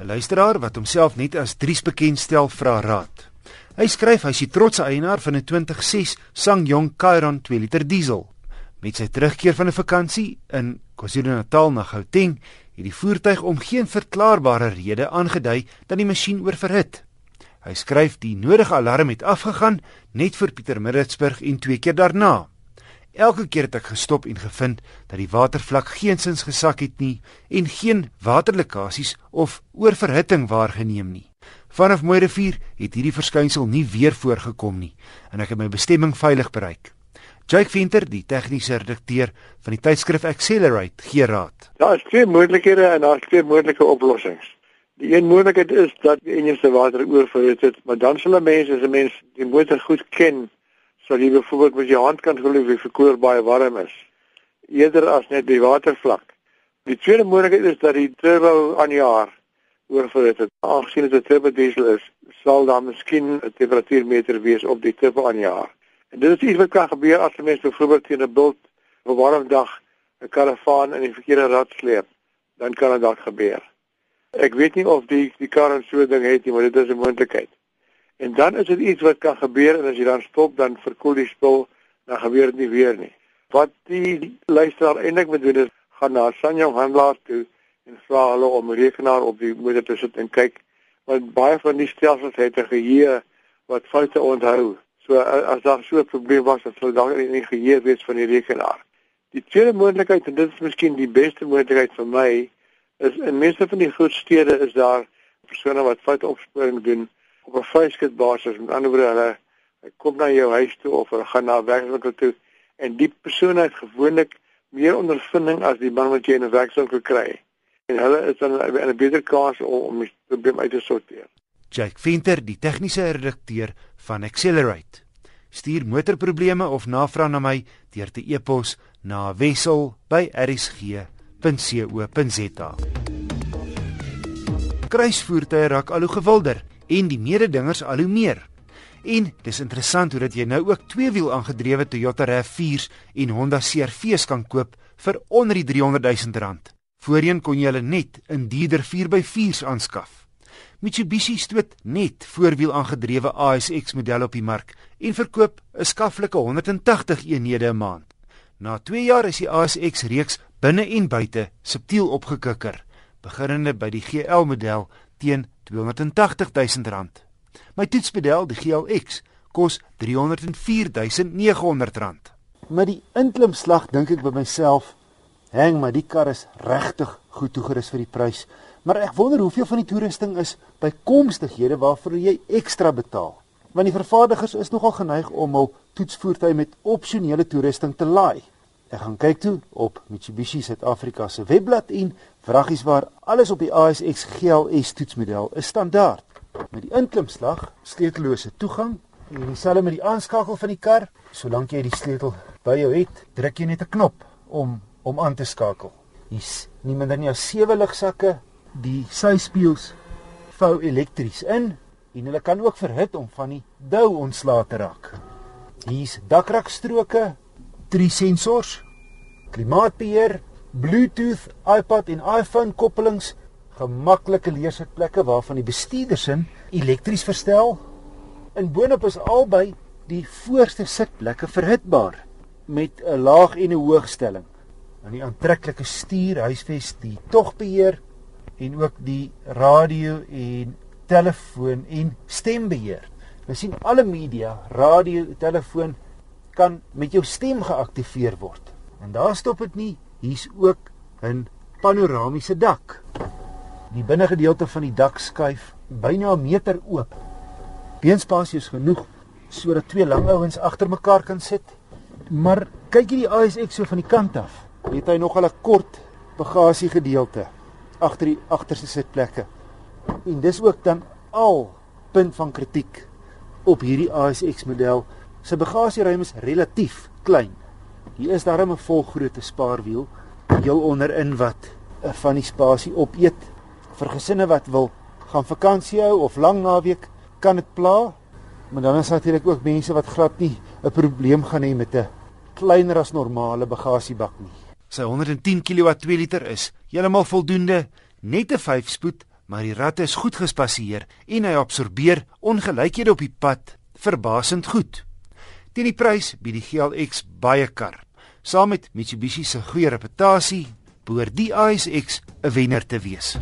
'n Luisteraar wat homself net as Dries bekend stel, vra raad. Hy skryf hy is die trotse eienaar van 'n 2006 SsangYong Chiron 2 liter diesel. Met sy terugkeer van 'n vakansie in KwaZulu-Natal na Gauteng, het die voertuig om geen verklaarbare rede aangedui dat die masjien oorverhit. Hy skryf die nodige alarm het afgegaan net vir Pietermaritzburg en twee keer daarna. Elke keer het ek gestop en gevind dat die watervlak geensins gesak het nie en geen waterlekkasies of oorverhitting waargeneem nie. Vanaf Mooirivier het hierdie verskynsel nie weer voorgekom nie en ek het my bestemming veilig bereik. Jake Venter, die tegniese redakteur van die tydskrif Accelerate, gee raad. Daar is twee moontlikhede en daar is twee moontlike oplossings. Die een moontlikheid is dat die enjin se water oorverhit het, maar dan sal 'n mens as 'n mens die motor goed ken, sal jy byvoorbeeld met jou hand kan glo of die verkoeler baie warm is, eerder as net die watervlak. Die tweede moontlikheid is dat die turbo aan jaar oorverhit het. Aangesien dit 'n turbo diesel is, sal daar miskien 'n temperatuurmeter wees op die turbo aan jaar. En dit is iets wat kan gebeur as 'n mens byvoorbeeld teen 'n bult op 'n warm dag 'n karavaan in die verkeerde rad sleep, dan kan dit dalk gebeur. Ek weet nie of die die kar so ding het nie, maar dit is 'n moontlikheid. En dan is dit iets wat kan gebeur en as jy dan stop dan verkoel die spul, dan gebeur dit nie weer nie. Wat die luisteraar eintlik moet doen is gaan na Sanjong handelaar toe en vra hulle om 'n rekenaar op die motor te sit en kyk want baie van die stelsels het 'n geheue wat foute onthou. So as daar so 'n probleem was, dan sou daar nie geheue wees van die rekenaar. Die tweede moontlikheid en dit is miskien die beste moontlikheid vir my is in meeste van die groot stede is daar persone wat fout opsporing doen op 'n vryskut basis. Met ander woorde, hulle hy kom na jou huis toe of hulle gaan na 'n werkswinkel toe en die persoon het gewoonlik meer ondervinding as die man wat jy in 'n werkswinkel kry. En hulle is dan in 'n beter kans om, om die probleem uit te sorteer. Jake Venter, die tegniese redakteur van Accelerate. Stuur motorprobleme of navraag na my deur te e-pos na wissel@rsg.co.za. Kruisvoertuie raak al hoe gewilder en die mededingers al hoe meer. En dis interessant hoe dat jy nou ook twee-wiel aangedrewe Toyota RAV4s en Honda CR-V's kan koop vir onder die 300 000 rand. Voorheen kon jy hulle net in dierder 4x4s aanskaf. Mitsubishi stoot net voorwiel aangedrewe ASX modelle op die mark en verkoop 'n skaflike 180 eenhede 'n maand. Na 2 jaar is die ASX reeks binne en buite subtiel opgekikker, beginnende by die GL model teen 280 000 rand. My toetsmodel, die GLX, kos 304 900 rand. Met die inklimslag dink ek by myself, hang maar die kar is regtig goed toegerus vir die prys. Maar ek wonder hoeveel van die toerusting is bykomstighede waarvoor jy ekstra betaal. Want die vervaardigers is nogal geneig om hul toetsvoertuie met opsionele toerusting te laai. Ek gaan kyk toe op Mitsubishi Suid-Afrika se webblad en vragies waar alles op die ASX GLS toetsmodel is standaard. Met die inklimslag, sleutellose toegang en dieselfde met die aanskakel van die kar, solank jy die sleutel by jou het, druk jy net 'n knop om om aan te skakel. Hier's nie minder nie as 7 ligsakke die syspieels vou elektries in en hulle kan ook verhit om van die dou ontslae te raak. Hier's dakrakstroke, drie sensors, klimaatbeheer, Bluetooth, iPad en iPhone koppelings, gemaklike leersitplekke waarvan die bestuurdersin elektries verstel. In boonop is albei die voorste sitplekke verhitbaar met 'n laag en 'n hoogstelling. En die aantreklike stuur huisves die togbeheer en ook die radio en telefoon en stembeheer. Ons sien alle media, radio, telefoon kan met jou stem geaktiveer word. En daar stop dit nie, hier's ook 'n panoramiese dak. Die binnegedeelte van die dak skuif byna 'n meter oop. Beenspasie is genoeg sodat twee lang ouens agter mekaar kan sit. Maar kyk hierdie ASX so van die kant af. Het hy nog 'n kort bagasiegedeelte agter die agterste sitplekke. En dis ook dan al punt van kritiek op hierdie ASX model. Sy bagasieruim is relatief klein. Hier is daar 'n volgrootte spaarwiel heel onderin wat eh, van die spasie opeet vir gesinne wat wil gaan vakansie hou of lang naweek kan dit pla. Maar dan is natuurlik ook mense wat glad nie 'n probleem gaan hê met 'n kleiner as normale bagasiebak nie. Sy 110 kW 2 liter is heeltemal voldoende, net 'n 5 spoed maar die ratte is goed gespasseer en hy absorbeer ongelykhede op die pad verbasend goed. Teen die prys bied die GLX baie kar. Saam met Mitsubishi se goeie reputasie, behoort die ASX 'n wenner te wees.